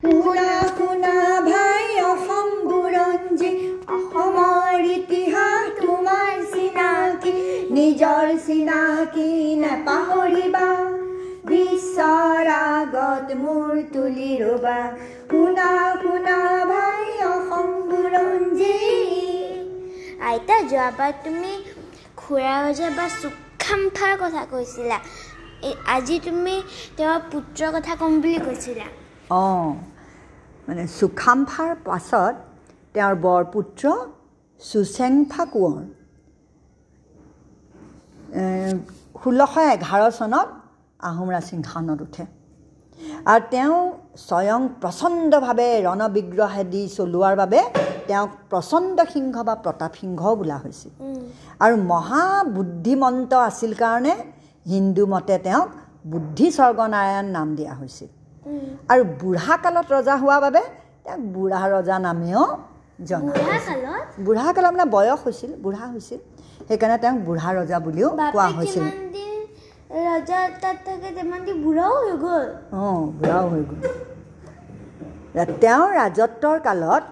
শুনা শুনা ভাই অসম বুৰঞ্জী অসমৰ ইতিহাস তোমাৰ চিনাকি নিজৰ চিনাকি নেপাহৰিবা বিশ্বৰ আগত মূৰ তুলি ৰবা। শুনা শুনা ভাই অসম বুৰঞ্জী। আইতা যোৱাবাৰ তুমি খুৰা ৰজা বা চুকাম্ফাৰ কথা কৈছিলা আজি তুমি তেওঁৰ পুত্ৰৰ কথা ক'ম বুলি কৈছিলা। অঁ মানে চুখাম্ফাৰ পাছত তেওঁৰ বৰপুত্ৰ চুচেংফা কোঁৱৰ। ষোল্লশ এঘাৰ চনত আহোম ৰাজসিংহাসনত উঠে। আৰু তেওঁ স্বয়ং প্ৰচণ্ডভাৱে ৰণবিগ্ৰহেদি চলোৱাৰ বাবে তেওঁক প্ৰচণ্ড সিংহ বা প্ৰতাপ সিংহও বোলা হৈছিল। আৰু মহাবুদ্ধিমন্ত আছিল কাৰণে হিন্দু মতে তেওঁক বুদ্ধি স্বৰ্গনাৰায়ণ নাম দিয়া হৈছিল। আৰু বুঢ়া কালত ৰজা হোৱাৰ বাবে তেওঁক বুঢ়া ৰজা নামেও জনা বুঢ়া। কালত? বুঢ়া মানে বয়স হৈছিল বুঢ়া হৈছিল। সেইকাৰণে তেওঁক বুঢ়া ৰজা বুলিও কোৱা হৈছিল। কিমান দিন ৰজা তাত থাকে তিমান দিন বুঢ়াও হৈ গ'ল। অঁ বুঢ়াও হৈ গ'ল। তেওঁৰ ৰাজত্বৰ কালত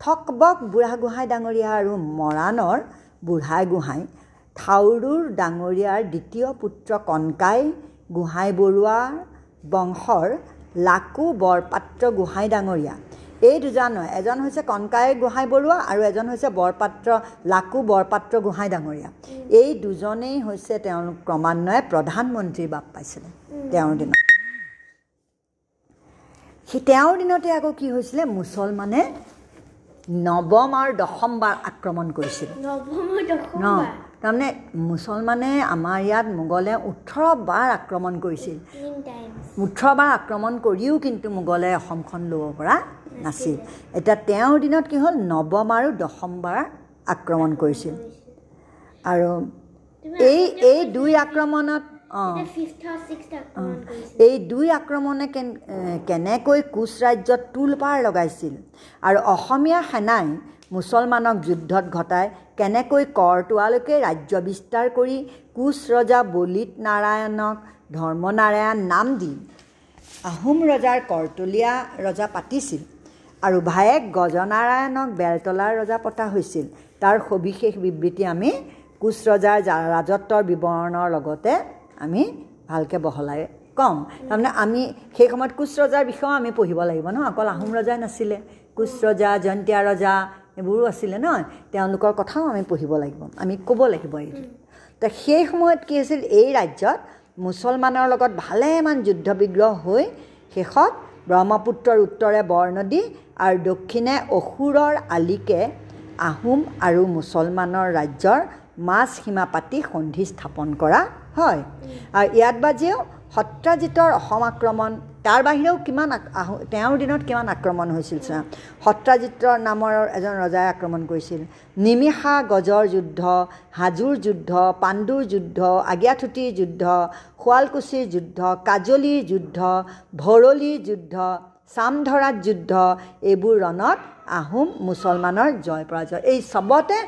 থকবক বুঢ়াগোহাঁই ডাঙৰীয়া আৰু মৰাণৰ বুঢ়াই গোহাঁই থাউৰুৰ ডাঙৰীয়াৰ দ্বিতীয় পুত্ৰ কণকাই গোহাঁই বৰুৱাৰ বংশৰ লাকু বৰপাত্ৰ গোহাঁই ডাঙৰীয়া। এই দুজন নহয় এজন হৈছে কণকাই গোহাঁই বৰুৱা আৰু এজন হৈছে বৰপাত্ৰ লাকু বৰপাত্ৰ গোহাঁই ডাঙৰীয়া। এই দুজনেই হৈছে তেওঁলোক ক্ৰমান্বয়ে প্ৰধানমন্ত্ৰীৰ বাপ পাইছিলে তেওঁৰ দিনত। তেওঁৰ দিনতে আকৌ কি হৈছিলে মুছলমানে নৱম আৰু দশমবাৰ আক্ৰমণ কৰিছিল। ন তাৰমানে মুছলমানে আমাৰ ইয়াত মোগলে ওঠৰ বাৰ আক্ৰমণ কৰিছিল। তিন টাইমছ ওঠৰ বাৰ আক্ৰমণ কৰিও কিন্তু মোগলে অসমখন ল'ব পৰা নাছিল। এতিয়া তেওঁৰ দিনত কি হ'ল? নৱম আৰু দশমবাৰ আক্ৰমণ কৰিছিল। আৰু এই এই দুই আক্ৰমণত অঁ। এই দুই আক্ৰমণে কেনেকৈ কোচ ৰাজ্যত তোলপাৰ লগাইছিল? আৰু অসমীয়া সেনাই মুছলমানক যুদ্ধত ঘটাই কেনেকৈ কৰতোৱালৈকে ৰাজ্য বিস্তাৰ কৰি কোচ ৰজা বলিত নাৰায়ণক ধৰ্মনাৰায়ণ নাম দি আহোম ৰজাৰ কৰতলীয়া ৰজা পাতিছিল আৰু ভায়েক গজনাৰায়ণক বেলতলাৰ ৰজা পতা হৈছিল। তাৰ সবিশেষ বিবৃতি আমি কোচ ৰজাৰ ৰাজত্বৰ বিৱৰণৰ লগতে আমি ভালকৈ বহলাই ক'ম। তাৰমানে আমি সেই সময়ত কোচ ৰজাৰ বিষয়েও আমি পঢ়িব লাগিব ন? অকল আহোম ৰজাই নাছিলে। কোচ ৰজা জয়ন্তীয়া ৰজা এইবোৰো আছিলে ন? তেওঁলোকৰ কথাও আমি পঢ়িব লাগিব। আমি ক'ব লাগিব এইটো। তো সেই সময়ত কি হৈছিল? এই ৰাজ্যত মুছলমানৰ লগত ভালেমান যুদ্ধ বিগ্ৰহ হৈ শেষত ব্ৰহ্মপুত্ৰৰ উত্তৰে বৰনদী আৰু দক্ষিণে অসুৰৰ আলিকে আহোম আৰু মুছলমানৰ ৰাজ্যৰ মাজ সীমা পাতি সন্ধি স্থাপন কৰা হয়। আৰু ইয়াত বাজিও সত্ৰাজিতৰ অসম আক্ৰমণ তাৰ বাহিৰেও কিমান আহো তেওঁৰ দিনত কিমান আক্ৰমণ হৈছিল চোৱা? সত্ৰাজিতৰ নামৰ এজন ৰজাই আক্ৰমণ কৰিছিল। নিমিষা গজৰ যুদ্ধ হাজোৰ যুদ্ধ পাণ্ডুৰ যুদ্ধ আগিয়াঠুটিৰ যুদ্ধ শুৱালকুছিৰ যুদ্ধ কাজলীৰ যুদ্ধ ভৰলীৰ যুদ্ধ চামধৰাত যুদ্ধ এইবোৰ ৰণত আহোম মুছলমানৰ জয় পৰাজয়। এই চবতে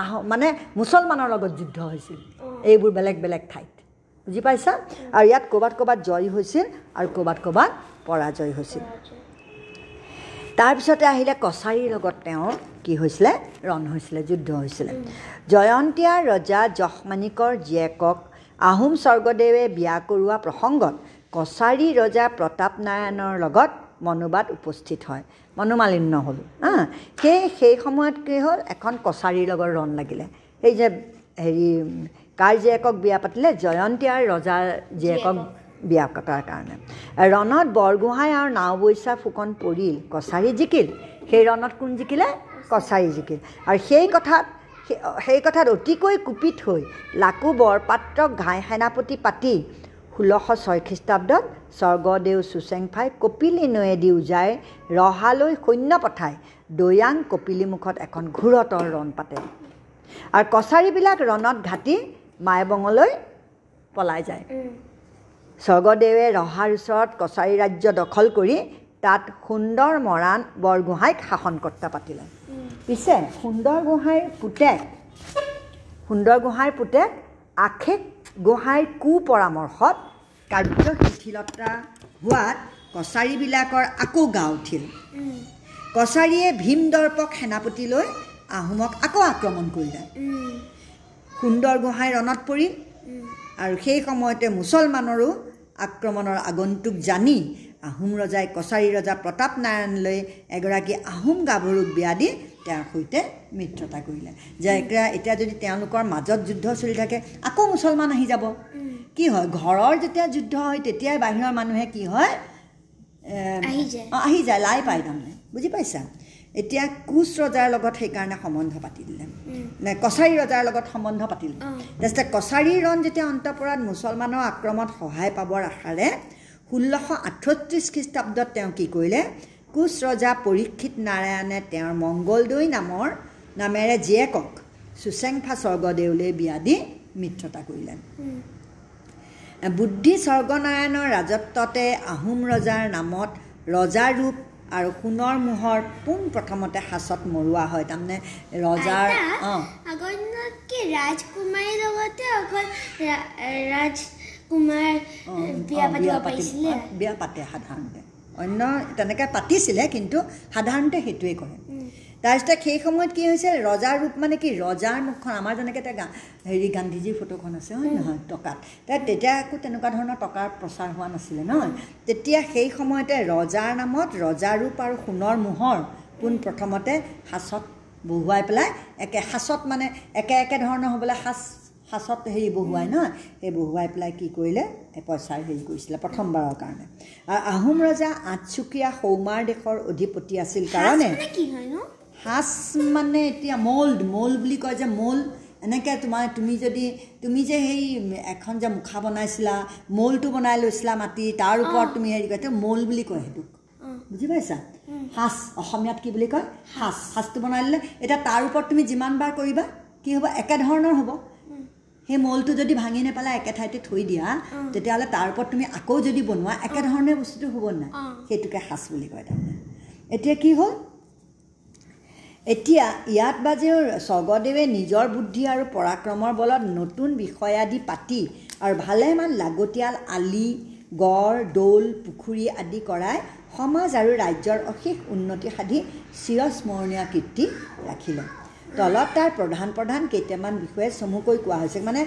আহোম মানে মুছলমানৰ লগত যুদ্ধ হৈছিল। এইবোৰ বেলেগ বেলেগ ঠাইত। বুজি পাইছা? আৰু ইয়াত ক'ৰবাত ক'ৰবাত জয় হৈছিল আৰু ক'ৰবাত ক'ৰবাত পৰাজয় হৈছিল। তাৰপিছতে আহিলে কছাৰীৰ লগত তেওঁৰ কি হৈছিলে? ৰণ হৈছিলে যুদ্ধ হৈছিলে। জয়ন্তীয়া ৰজা যশমানিকৰ জীয়েকক আহোম স্বৰ্গদেৱে বিয়া কৰোৱা প্ৰসংগত কছাৰী ৰজা প্ৰতাপ নাৰায়ণৰ লগত মনোবাদ উপস্থিত হয়। মনোমালিন্য হ'ল। হা? সেই সেই সময়ত কি হ'ল এখন কছাৰীৰ লগত ৰণ লাগিলে। সেই যে হেৰি কাৰ জীয়েকক বিয়া পাতিলে জয়ন্তীয়াৰ ৰজাৰ জীয়েকক বিয়া পতাৰ কাৰণে। ৰণত বৰগোহাঁই আৰু নাওবৈচা ফুকন পৰিল কছাৰী জিকিল। সেই ৰণত কোন জিকিলে? কছাৰী জিকিল। আৰু সেই কথাত সেই- সেই কথাত অতিকৈ কুপিত হৈ লাকু বৰপাত্ৰক ঘাই সেনাপতি পাতি ষোল্লশ ছয় খ্ৰীষ্টাব্দত স্বৰ্গদেউ চুচেংফাই কপিলী নৈয়েদি উজাই ৰহালৈ সৈন্য পঠাই দৈয়াং কপিলীমুখত এখন ঘোৰতৰ ৰণ পাতে। আৰু কছাৰীবিলাক ৰণত ঘাটি মাইবঙলৈ পলাই যায়। স্বৰ্গদেৱে ৰহাৰ ওচৰত কছাৰী ৰাজ্য দখল কৰি তাত সুন্দৰ মৰাণ বৰগোহাঁইক শাসনকৰ্তা পাতিলে। পিছে সুন্দৰ গোহাঁইৰ পুতেক সুন্দৰ গোহাঁইৰ পুতেক আশেক গোহাঁইৰ কু পৰামৰ্শত কাৰ্য শিথিলতা হোৱাত কছাৰীবিলাকৰ আকৌ গা উঠিল। কছাৰীয়ে ভীমদৰ্পক সেনাপতি লৈ আহোমক আকৌ আক্ৰমণ কৰিলে। সুন্দৰ গোহাঁই ৰণত পৰিল আৰু সেই সময়তে মুছলমানৰো আক্ৰমণৰ আগন্তুক জানি আহোম ৰজাই কছাৰী ৰজা প্ৰতাপ নাৰায়ণলৈ এগৰাকী আহোম গাভৰুক বিয়া দি তেওঁৰ সৈতে মিত্ৰতা কৰিলে। যে এতিয়া যদি তেওঁলোকৰ মাজত যুদ্ধ চলি থাকে আকৌ মুছলমান আহি যাব। কি হয়? ঘৰৰ যেতিয়া যুদ্ধ হয় তেতিয়াই বাহিৰৰ মানুহে কি হয়? আহি যায়। অঁ আহি যায় লাই পায় তাৰমানে। বুজি পাইছা? এতিয়া কোচ ৰজাৰ লগত সেইকাৰণে সম্বন্ধ পাতি দিলে। কছাৰী ৰজাৰ লগত সম্বন্ধ পাতিলে। তাৰপিছতে কছাৰী ৰণ যেতিয়া অন্তঃপুৰত মুছলমানৰ আক্ৰমণত সহায় পাবৰ আশাৰে ষোল্লশ আঠত্ৰিছ খ্ৰীষ্টাব্দত তেওঁ কি কৰিলে কোচ ৰজা পৰীক্ষিত নাৰায়ণে তেওঁৰ মংগলদৈ নামৰ নামেৰে জীয়েকক চুচেংফা স্বৰ্গদেউলৈ বিয়া দি মিত্ৰতা কৰিলে বুদ্ধি স্বৰ্গনাৰায়ণৰ ৰাজত্বতে আহোম ৰজাৰ নামত ৰজাৰ ৰূপ আৰু সোণৰ মোহৰ পোনপ্ৰথমতে সাঁচত মৰোৱা হয় তাৰমানে ৰজাৰ অঁ। আগৰ দিনত কি ৰাজকুমাৰীৰ লগতে অকল ৰাজকুমাৰ বিয়া পাতি- বিয়া সাধাৰণতে। অন্য তেনেকৈ পাতিছিলে কিন্তু সাধাৰণতে সেইটোৱে কৰে। তাৰপিছতে সেই সময়ত কি হৈছিল? ৰজাৰ ৰূপ মানে কি? ৰজাৰ মুখখন আমাৰ যেনেকৈ এতিয়া গা হেৰি গান্ধীজীৰ ফটোখন আছে হয় নহয়? টকাত। তেতিয়া একো তেনেকুৱা ধৰণৰ টকাৰ প্ৰচাৰ হোৱা নাছিলে নহয়। তেতিয়া সেই সময়তে ৰজাৰ নামত ৰজাৰ ৰূপ আৰু সোণৰ মোহৰ পোনপ্ৰথমতে সাঁচত বহুৱাই পেলাই একে সাঁচত মানে একে একে ধৰণৰ হ'বলৈ সাঁচ সাঁচত হেৰি বহুৱাই নহয়। সেই বহুৱাই পেলাই কি কৰিলে? পইচাৰ হেৰি কৰিছিলে প্ৰথমবাৰৰ কাৰণে। আৰু আহোম ৰজা আঠচুকীয়া সৌমাৰ দেশৰ অধিপতি আছিল। কাৰণে কি হয় ন? সাঁচ মানে এতিয়া মল্ড মল্ড বুলি কয় যে মল্ড এনেকৈ তোমাৰ তুমি যদি তুমি যে সেই এখন যে মুখা বনাইছিলা মল্ডটো বনাই লৈছিলা মাটি তাৰ ওপৰত তুমি হেৰি কৰে মল্ড বুলি কয় সেইটোক। বুজি পাইছা? সাঁচ অসমীয়াত কি বুলি কয়? সাঁচ সাঁচটো বনাই ল'লে এতিয়া তাৰ ওপৰত তুমি যিমান বাৰ কৰিবা কি হ'ব? একেধৰণৰ হ'ব। সেই মলটো যদি ভাঙি নেপেলাই একে ঠাইতে থৈ দিয়া তেতিয়াহ'লে তাৰ ওপৰত তুমি আকৌ যদি বনোৱা একেধৰণে বস্তুটো হ'ব নাই। সেইটোকে সাঁচ বুলি কয় তাৰমানে। এতিয়া কি হ'ল? এতিয়া ইয়াত বাজেও স্বৰ্গদেৱে নিজৰ বুদ্ধি আৰু পৰাক্ৰমৰ বলত নতুন বিষয়াদি পাতি আৰু ভালেমান লাগতিয়াল আলি গড় দৌল পুখুৰী আদি কৰাই সমাজ আৰু ৰাজ্যৰ অশেষ উন্নতি সাধি চিৰস্মৰণীয় কীৰ্তি ৰাখিলে। তলত তাৰ প্ৰধান প্ৰধান কেইটামান বিষয়ে চমুকৈ কোৱা হৈছে। মানে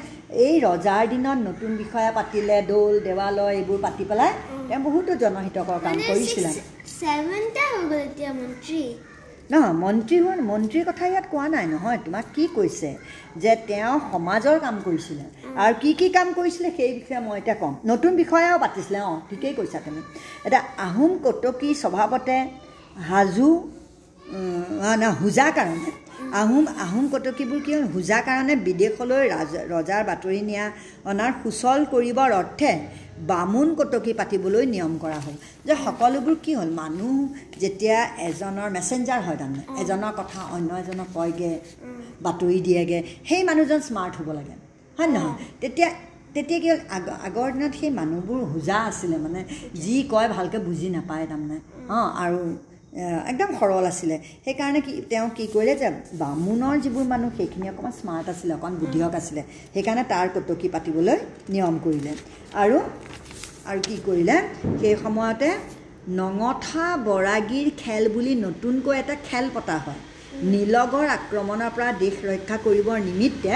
এই ৰজাৰ দিনত নতুন বিষয়া পাতিলে দৌল দেৱালয় এইবোৰ পাতি পেলাই তেওঁ বহুতো জনহিতকৰ কাম কৰিছিলে। এতিয়া মন্ত্ৰী হোৱা মন্ত্ৰীৰ কথা ইয়াত কোৱা নাই নহয় তোমাক কি কৈছে? যে তেওঁ সমাজৰ কাম কৰিছিলে। আৰু কি কি কাম কৰিছিলে সেই বিষয়ে মই এতিয়া ক'ম। নতুন বিষয়াও পাতিছিলে অঁ ঠিকেই কৈছা তুমি। এতিয়া আহোম কটকী স্বভাৱতে হাজো উম, আ, নহয় হোজা কাৰণে আহোম আহোম কটকীবোৰ কি হ'ল? হোজা কাৰণে বিদেশলৈ ৰাজ ৰজাৰ বাতৰি নিয়া অনাৰ সুচল কৰিবৰ অৰ্থে বামুণ কটকী পাতিবলৈ নিয়ম কৰা হ'ল। যে সকলোবোৰ কি হ'ল? মানুহ যেতিয়া এজনৰ মেছেঞ্জাৰ হয় তাৰমানে এজনৰ কথা অন্য এজনক কয়গৈ বাতৰি দিয়েগৈ সেই মানুহজন স্মাৰ্ট হ'ব লাগে। হয় নহয়? তেতিয়া তেতিয়া কি হ'ল? আগ আগৰ দিনত সেই মানুহবোৰ হোজা আছিলে মানে যি কয় ভালকৈ বুজি নাপায় তাৰমানে। অঁ আৰু একদম সৰল আছিলে। সেইকাৰণে কি তেওঁ কি কৰিলে যে বামুণৰ যিবোৰ মানুহ সেইখিনি অকণমান স্মাৰ্ট আছিলে অকণমান বুদ্ধিয়ক আছিলে। সেইকাৰণে তাৰ কটকী পাতিবলৈ নিয়ম কৰিলে। আৰু আৰু কি কৰিলে? সেই সময়তে নঙঠা বৰাগীৰ খেল বুলি নতুনকৈ এটা খেল পতা হয়। নীলগৰ আক্ৰমণৰ পৰা দেশ ৰক্ষা কৰিবৰ নিমিত্তে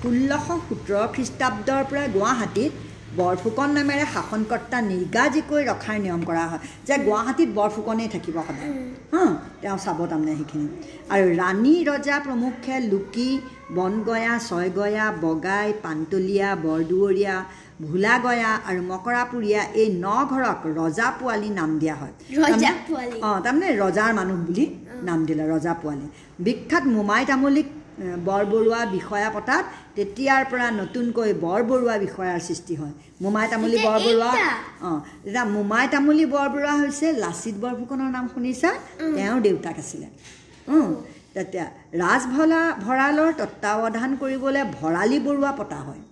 ষোল্লশ সোতৰ খ্ৰীষ্টাব্দৰ পৰা গুৱাহাটীত বৰফুকন নামেৰে শাসনকৰ্তা নিৰ্গাজিকৈ ৰখাৰ নিয়ম কৰা হয় যে গুৱাহাটীত বৰফুকনেই থাকিব সদায়। হা তেওঁ চাব তাৰমানে সেইখিনি। আৰু ৰাণী ৰজা প্ৰমুখে লুকি বনগয়া ছয়গয়া বগাই পান্তলীয়া বৰদুৱৰীয়া ভোলাগয়া আৰু মকৰাপুৰীয়া এই ন ঘৰক ৰজা পোৱালী নাম দিয়া হয়। অঁ তাৰমানে ৰজাৰ মানুহ বুলি নাম দিলে ৰজা পোৱালী। বিখ্যাত মোমাই তামুলীক বৰবৰুৱা বিষয়া পতাত তেতিয়াৰ পৰা নতুনকৈ বৰবৰুৱা বিষয়াৰ সৃষ্টি হয়। মোমাই তামুলী বৰবৰুৱা? অঁ এতিয়া মোমাই তামুলী বৰবৰুৱা হৈছে লাচিত বৰফুকনৰ নাম শুনিছা? তেওঁৰ দেউতাক আছিলে। তেতিয়া ৰাজভলা ভঁৰালৰ তত্বাৱধান কৰিবলৈ ভৰালী বৰুৱা পতা হয়।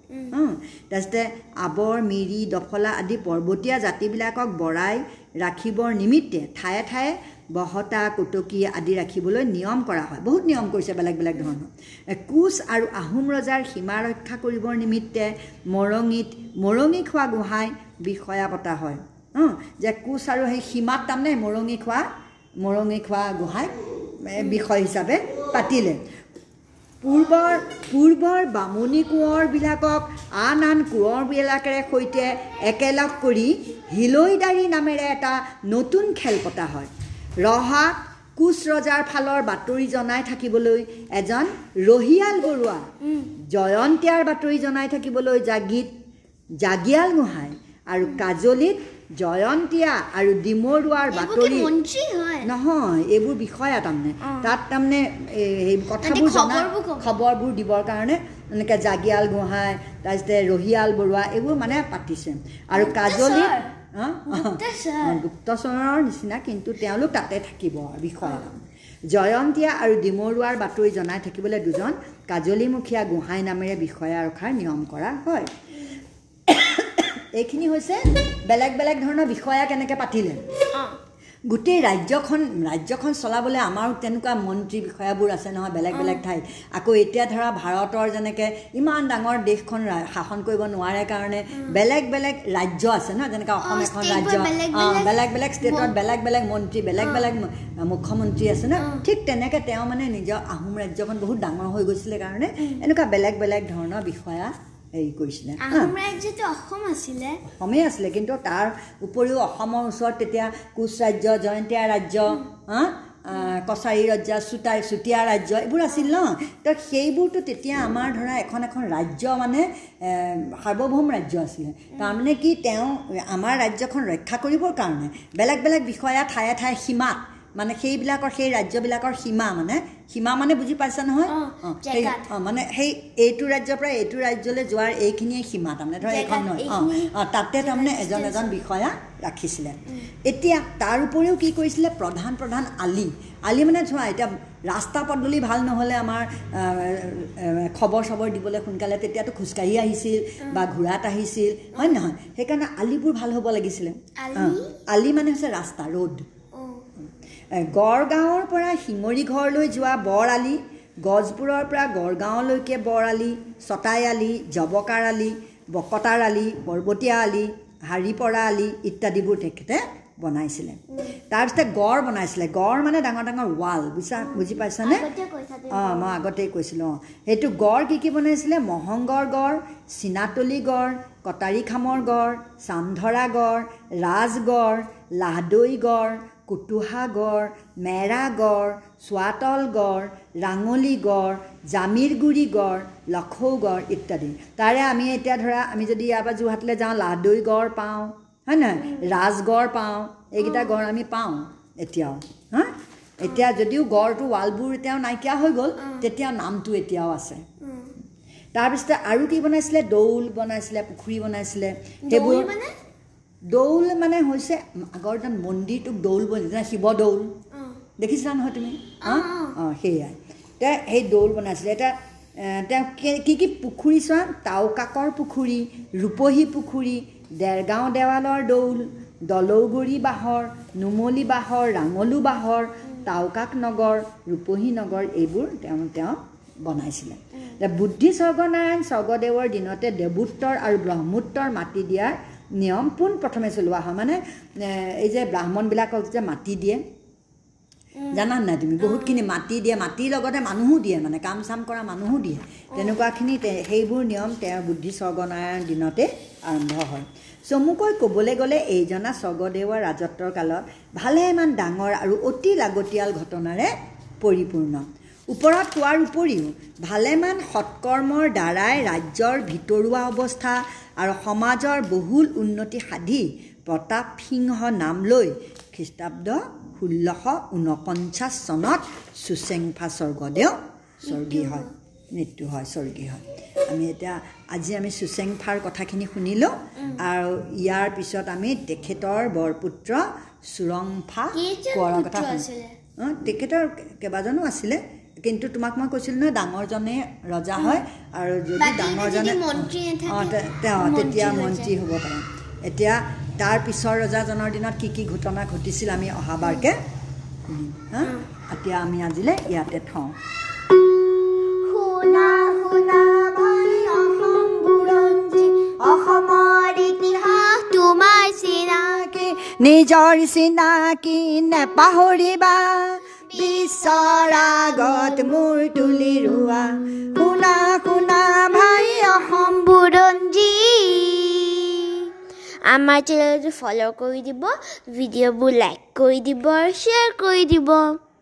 তাৰপিছতে আৱৰ মিৰি দফলা আদি পৰ্বতীয়া জাতিবিলাকক বৰাই ৰাখিবৰ নিমিত্তে ঠায়ে ঠায়ে বহতা কুটকী আদি ৰাখিবলৈ নিয়ম কৰা হয়। বহুত নিয়ম কৰিছে বেলেগ বেলেগ ধৰণৰ। কোচ আৰু আহোম ৰজাৰ সীমা ৰক্ষা কৰিবৰ নিমিত্তে মৰঙীত মৰঙী খোৱা গোহাঁই বিষয়া পতা হয়। যে কোচ আৰু সেই সীমাত তাৰমানে মৰঙি খোৱা মৰঙি খোৱা গোহাঁইক এ, বিষয় হিচাপে পাতিলে। পূৰ্বৰ পূৰ্বৰ বামুণী কোঁৱৰবিলাকক আন আন কোঁৱৰবিলাকেৰে সৈতে একেলগ কৰি হিলৈদাৰী নামেৰে এটা নতুন খেল পতা হয়। ৰহাত কোচ ৰজাৰ ফালৰ বাতৰি জনাই থাকিবলৈ এজন ৰহিয়াল বৰুৱা জয়ন্তীয়াৰ বাতৰি জনাই থাকিবলৈ জাগিত জাগিয়াল গোহাঁই আৰু কাজলিত জয়ন্তীয়া আৰু ডিমৰুৱাৰ বাতৰি নহয় এইবোৰ বিষয়া তাৰমানে। তাত তাৰমানে এই কথাবোৰ জনা। খবৰবোৰ দিবৰ কাৰণে এনেকৈ জাগিয়াল গোহাঁই তাৰপিছতে ৰহিয়াল বৰুৱা এইবোৰ মানে পাতিছে। আৰু কাজলিত গুপ্তচৰৰ নিচিনা কিন্তু তেওঁলোক তাতে থাকিব বিষয়া জয়ন্তীয়া আৰু ডিমৰুৱাৰ বাতৰি জনাই থাকিবলৈ দুজন কাজলীমুখীয়া গোহাঁই নামেৰে বিষয়া ৰখাৰ নিয়ম কৰা হয়। এইখিনি হৈছে বেলেগ বেলেগ ধৰণৰ বিষয়া কেনেকৈ পাতিলে? গোটেই ৰাজ্যখন ৰাজ্যখন চলাবলৈ আমাৰো তেনেকুৱা মন্ত্ৰী বিষয়াবোৰ আছে নহয় বেলেগ বেলেগ ঠাইত। আকৌ এতিয়া ধৰা ভাৰতৰ যেনেকৈ ইমান ডাঙৰ দেশখন শাসন কৰিব নোৱাৰে কাৰণে বেলেগ বেলেগ ৰাজ্য আছে ন যেনেকৈ অসম এখন ৰাজ্য। বেলেগ অঁ, বেলেগ বেলেগ ষ্টেটত বেলেগ বেলেগ মন্ত্ৰী বেলেগ বেলেগ মুখ্যমন্ত্ৰী আছে ন। ঠিক তেনেকৈ তেওঁ মানে নিজৰ আহোম ৰাজ্যখন বহুত ডাঙৰ হৈ গৈছিলে কাৰণে এনেকুৱা বেলেগ বেলেগ ধৰণৰ বিষয়া হেৰি কৰিছিলে ৰাজ্যটো অসম আছিলে। অসমেই আছিলে কিন্তু তাৰ উপৰিও অসমৰ ওচৰত তেতিয়া কোচ ৰাজ্য জয়ন্তীয়া ৰাজ্য হা? কছাৰী ৰাজ্য চুটাই চুতীয়া ৰাজ্য এইবোৰ আছিল ন? তো সেইবোৰতো তেতিয়া আমাৰ ধৰা এখন এখন ৰাজ্য মানে সাৰ্বভৌম ৰাজ্য আছিলে। তাৰমানে কি তেওঁ আমাৰ ৰাজ্যখন ৰক্ষা কৰিবৰ কাৰণে বেলেগ বেলেগ বিষয়া ঠায়ে ঠায়ে সীমাত মানে সেইবিলাকৰ সেই ৰাজ্যবিলাকৰ সীমা মানে সীমা মানে বুজি পাইছা নহয়? অঁ, সেই-। অঁ, মানে সেই এইটো ৰাজ্যৰ পৰা এইটো ৰাজ্যলৈ যোৱাৰ এইখিনিয়ে সীমা তাৰমানে ধৰা এইখন নহয় অঁ অঁ তাতে তাৰমানে এজন এজন বিষয়া ৰাখিছিলে। এতিয়া তাৰ উপৰিও কি কৰিছিলে? প্ৰধান প্ৰধান আলি। আলি মানে চোৱা এতিয়া ৰাস্তা পদূলি ভাল নহ'লে আমাৰ খবৰ চবৰ দিবলৈ সোনকালে তেতিয়াতো খোজকাঢ়ি আহিছিল বা ঘোঁৰাত আহিছিল হয় নহয়? সেইকাৰণে আলিবোৰ ভাল হ'ব লাগিছিলে। আলি? মানে হৈছে ৰাস্তা ৰোড এ, গড়গাঁৱৰ পৰা শিঙৰি ঘৰলৈ যোৱা বৰ আলি গছবোৰৰ পৰা গড়গাঁৱলৈকে বৰ আলি চটাই আলি জবকাৰ আলি বকতাৰ আলি পৰ্বতীয়া আলি হাৰিপৰা আলি ইত্যাদিবোৰ তেখেতে বনাইছিলে। তাৰপিছতে গড় বনাইছিলে। গড় মানে ডাঙৰ ডাঙৰ ৱাল বুজিছা? বুজি পাইছানে। অঁ মই আগতেই কৈছিলোঁ অঁ। সেইটো গড় কি কি বনাইছিলে? মহংগৰ গড় চীনাতলি গড় কটাৰী খামৰ গড় চামধৰা গড় ৰাজগড় লাহদৈ গড় কুটুহা গড় মেৰা গড় চোৱাতল গড় ৰাঙলী গড় জামিৰগুৰি গড় লখৌগড় ইত্যাদি। তাৰে আমি এতিয়া ধৰা আমি যদি ইয়াৰ পৰা যোৰহাটলৈ যাওঁ লাহদৈ গড় পাওঁ হয় নহয়? ৰাজগড় পাওঁ এইকেইটা গড় আমি পাওঁ এতিয়াও হা? এতিয়া যদিও গড়টো ৱালবোৰ এতিয়াও নাইকিয়া হৈ গ'ল তেতিয়াও নামটো এতিয়াও আছে। তাৰপিছতে আৰু কি বনাইছিলে? দৌল বনাইছিলে পুখুৰী বনাইছিলে। মানে? দৌল মানে হৈছে আগৰ দিনত মন্দিৰটোক দৌল যেনে শিৱদৌল দেখিছিলা নহয় তুমি? অঁ, অঁ। সেয়াই তে সেই দৌল বনাইছিলে। এতিয়া তেওঁ কি- কি পুখুৰী চোৱা? তাওকাকৰ পুখুৰী ৰূপহী পুখুৰী দেৰগাঁও দেৱালৰ দৌল দলৌগুৰি বাঁহৰ নুমলী বাঁহৰ ৰাঙলু বাঁহৰ তাওকাক নগৰ ৰূপহী নগৰ এইবোৰ তেওঁ তেওঁ বনাইছিলে। বুদ্ধি স্বৰ্গনাৰায়ণ স্বৰ্গদেৱৰ দিনতে দেৱোত্তৰ আৰু ব্ৰহ্মোত্তৰ মাটি দিয়াৰ নিয়ম পোনপ্ৰথমে চলোৱা হয়। মানে এই যে ব্ৰাহ্মণবিলাকক যে মাটি দিয়ে জানা নাই তুমি? বহুতখিনি মাটি দিয়ে মাটিৰ লগতে মানুহো দিয়ে মানে কাম চাম কৰা মানুহো দিয়ে। তেনেকুৱাখিনি সেইবোৰ নিয়ম তেওঁৰ বুদ্ধি স্বৰ্গনাৰায়ণ দিনতে আৰম্ভ হয়। চমুকৈ ক'বলৈ গ'লে এইজনা স্বৰ্গদেৱৰ ৰাজত্বৰ কালত ভালেমান ডাঙৰ আৰু অতি লাগতিয়াল ঘটনাৰে পৰিপূৰ্ণ। ওপৰত কোৱাৰ উপৰিও ভালেমান সৎকৰ্মৰ দ্বাৰাই ৰাজ্যৰ ভিতৰুৱা অৱস্থা আৰু সমাজৰ বহুল উন্নতি সাধি প্ৰতাপ সিংহ নাম লৈ খ্ৰীষ্টাব্দ ষোল্লশ ঊনপঞ্চাছ চনত চুচেংফা স্বৰ্গদেউ স্বৰ্গী হয় মৃত্যু হয় স্বৰ্গী হয়। আমি এতিয়া আজি আমি চুচেংফাৰ কথাখিনি শুনিলোঁ আৰু ইয়াৰ পিছত আমি তেখেতৰ বৰপুত্ৰ চুৰংফা কোঁৱৰৰ কথা? অঁ তেখেতৰ কেইবাজনো আছিলে। কিন্তু তোমাক মই কৈছিলোঁ নহয় ডাঙৰজনে ৰজা হয় আৰু যদি ডাঙৰজনে অঁ তেওঁ তেতিয়া। মন্ত্ৰী হ'ব পাৰে। এতিয়া তাৰ পিছৰ ৰজাজনৰ দিনত কি কি ঘটনা ঘটিছিল আমি অহাবাৰকে এতিয়া আমি আজিলৈ ইয়াতে থওঁ। নিজৰ চিনাকি নেপাহৰিবা। বিশ্বৰ আগত মূৰ তুলি ৰোৱা। শুনা শুনা ভাই অসম বুৰঞ্জী। আমাৰ চেনেলটো ফ'ল' কৰি দিব ভিডিঅ'বোৰ লাইক কৰি দিব আৰু শ্বেয়াৰ কৰি দিব।